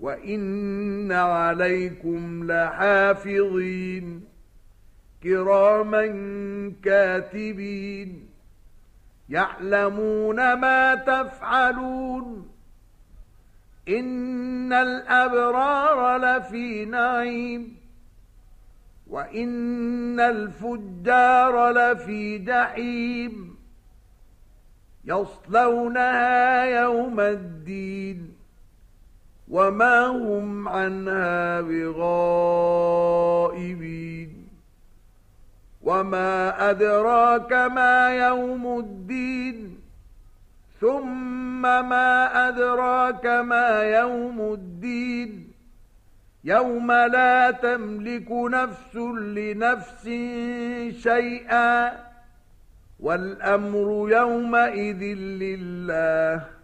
وإن عليكم لحافظين كراما كاتبين يعلمون ما تفعلون إن الأبرار لفي نعيم وإن الفجار لفي جحيم يصلونها يوم الدين وما هم عنها بغائبين وما أدراك ما يوم الدين ثم ما أدراك ما يوم الدين يوم لا تملك نفس لنفس شيئا والأمر يومئذ لله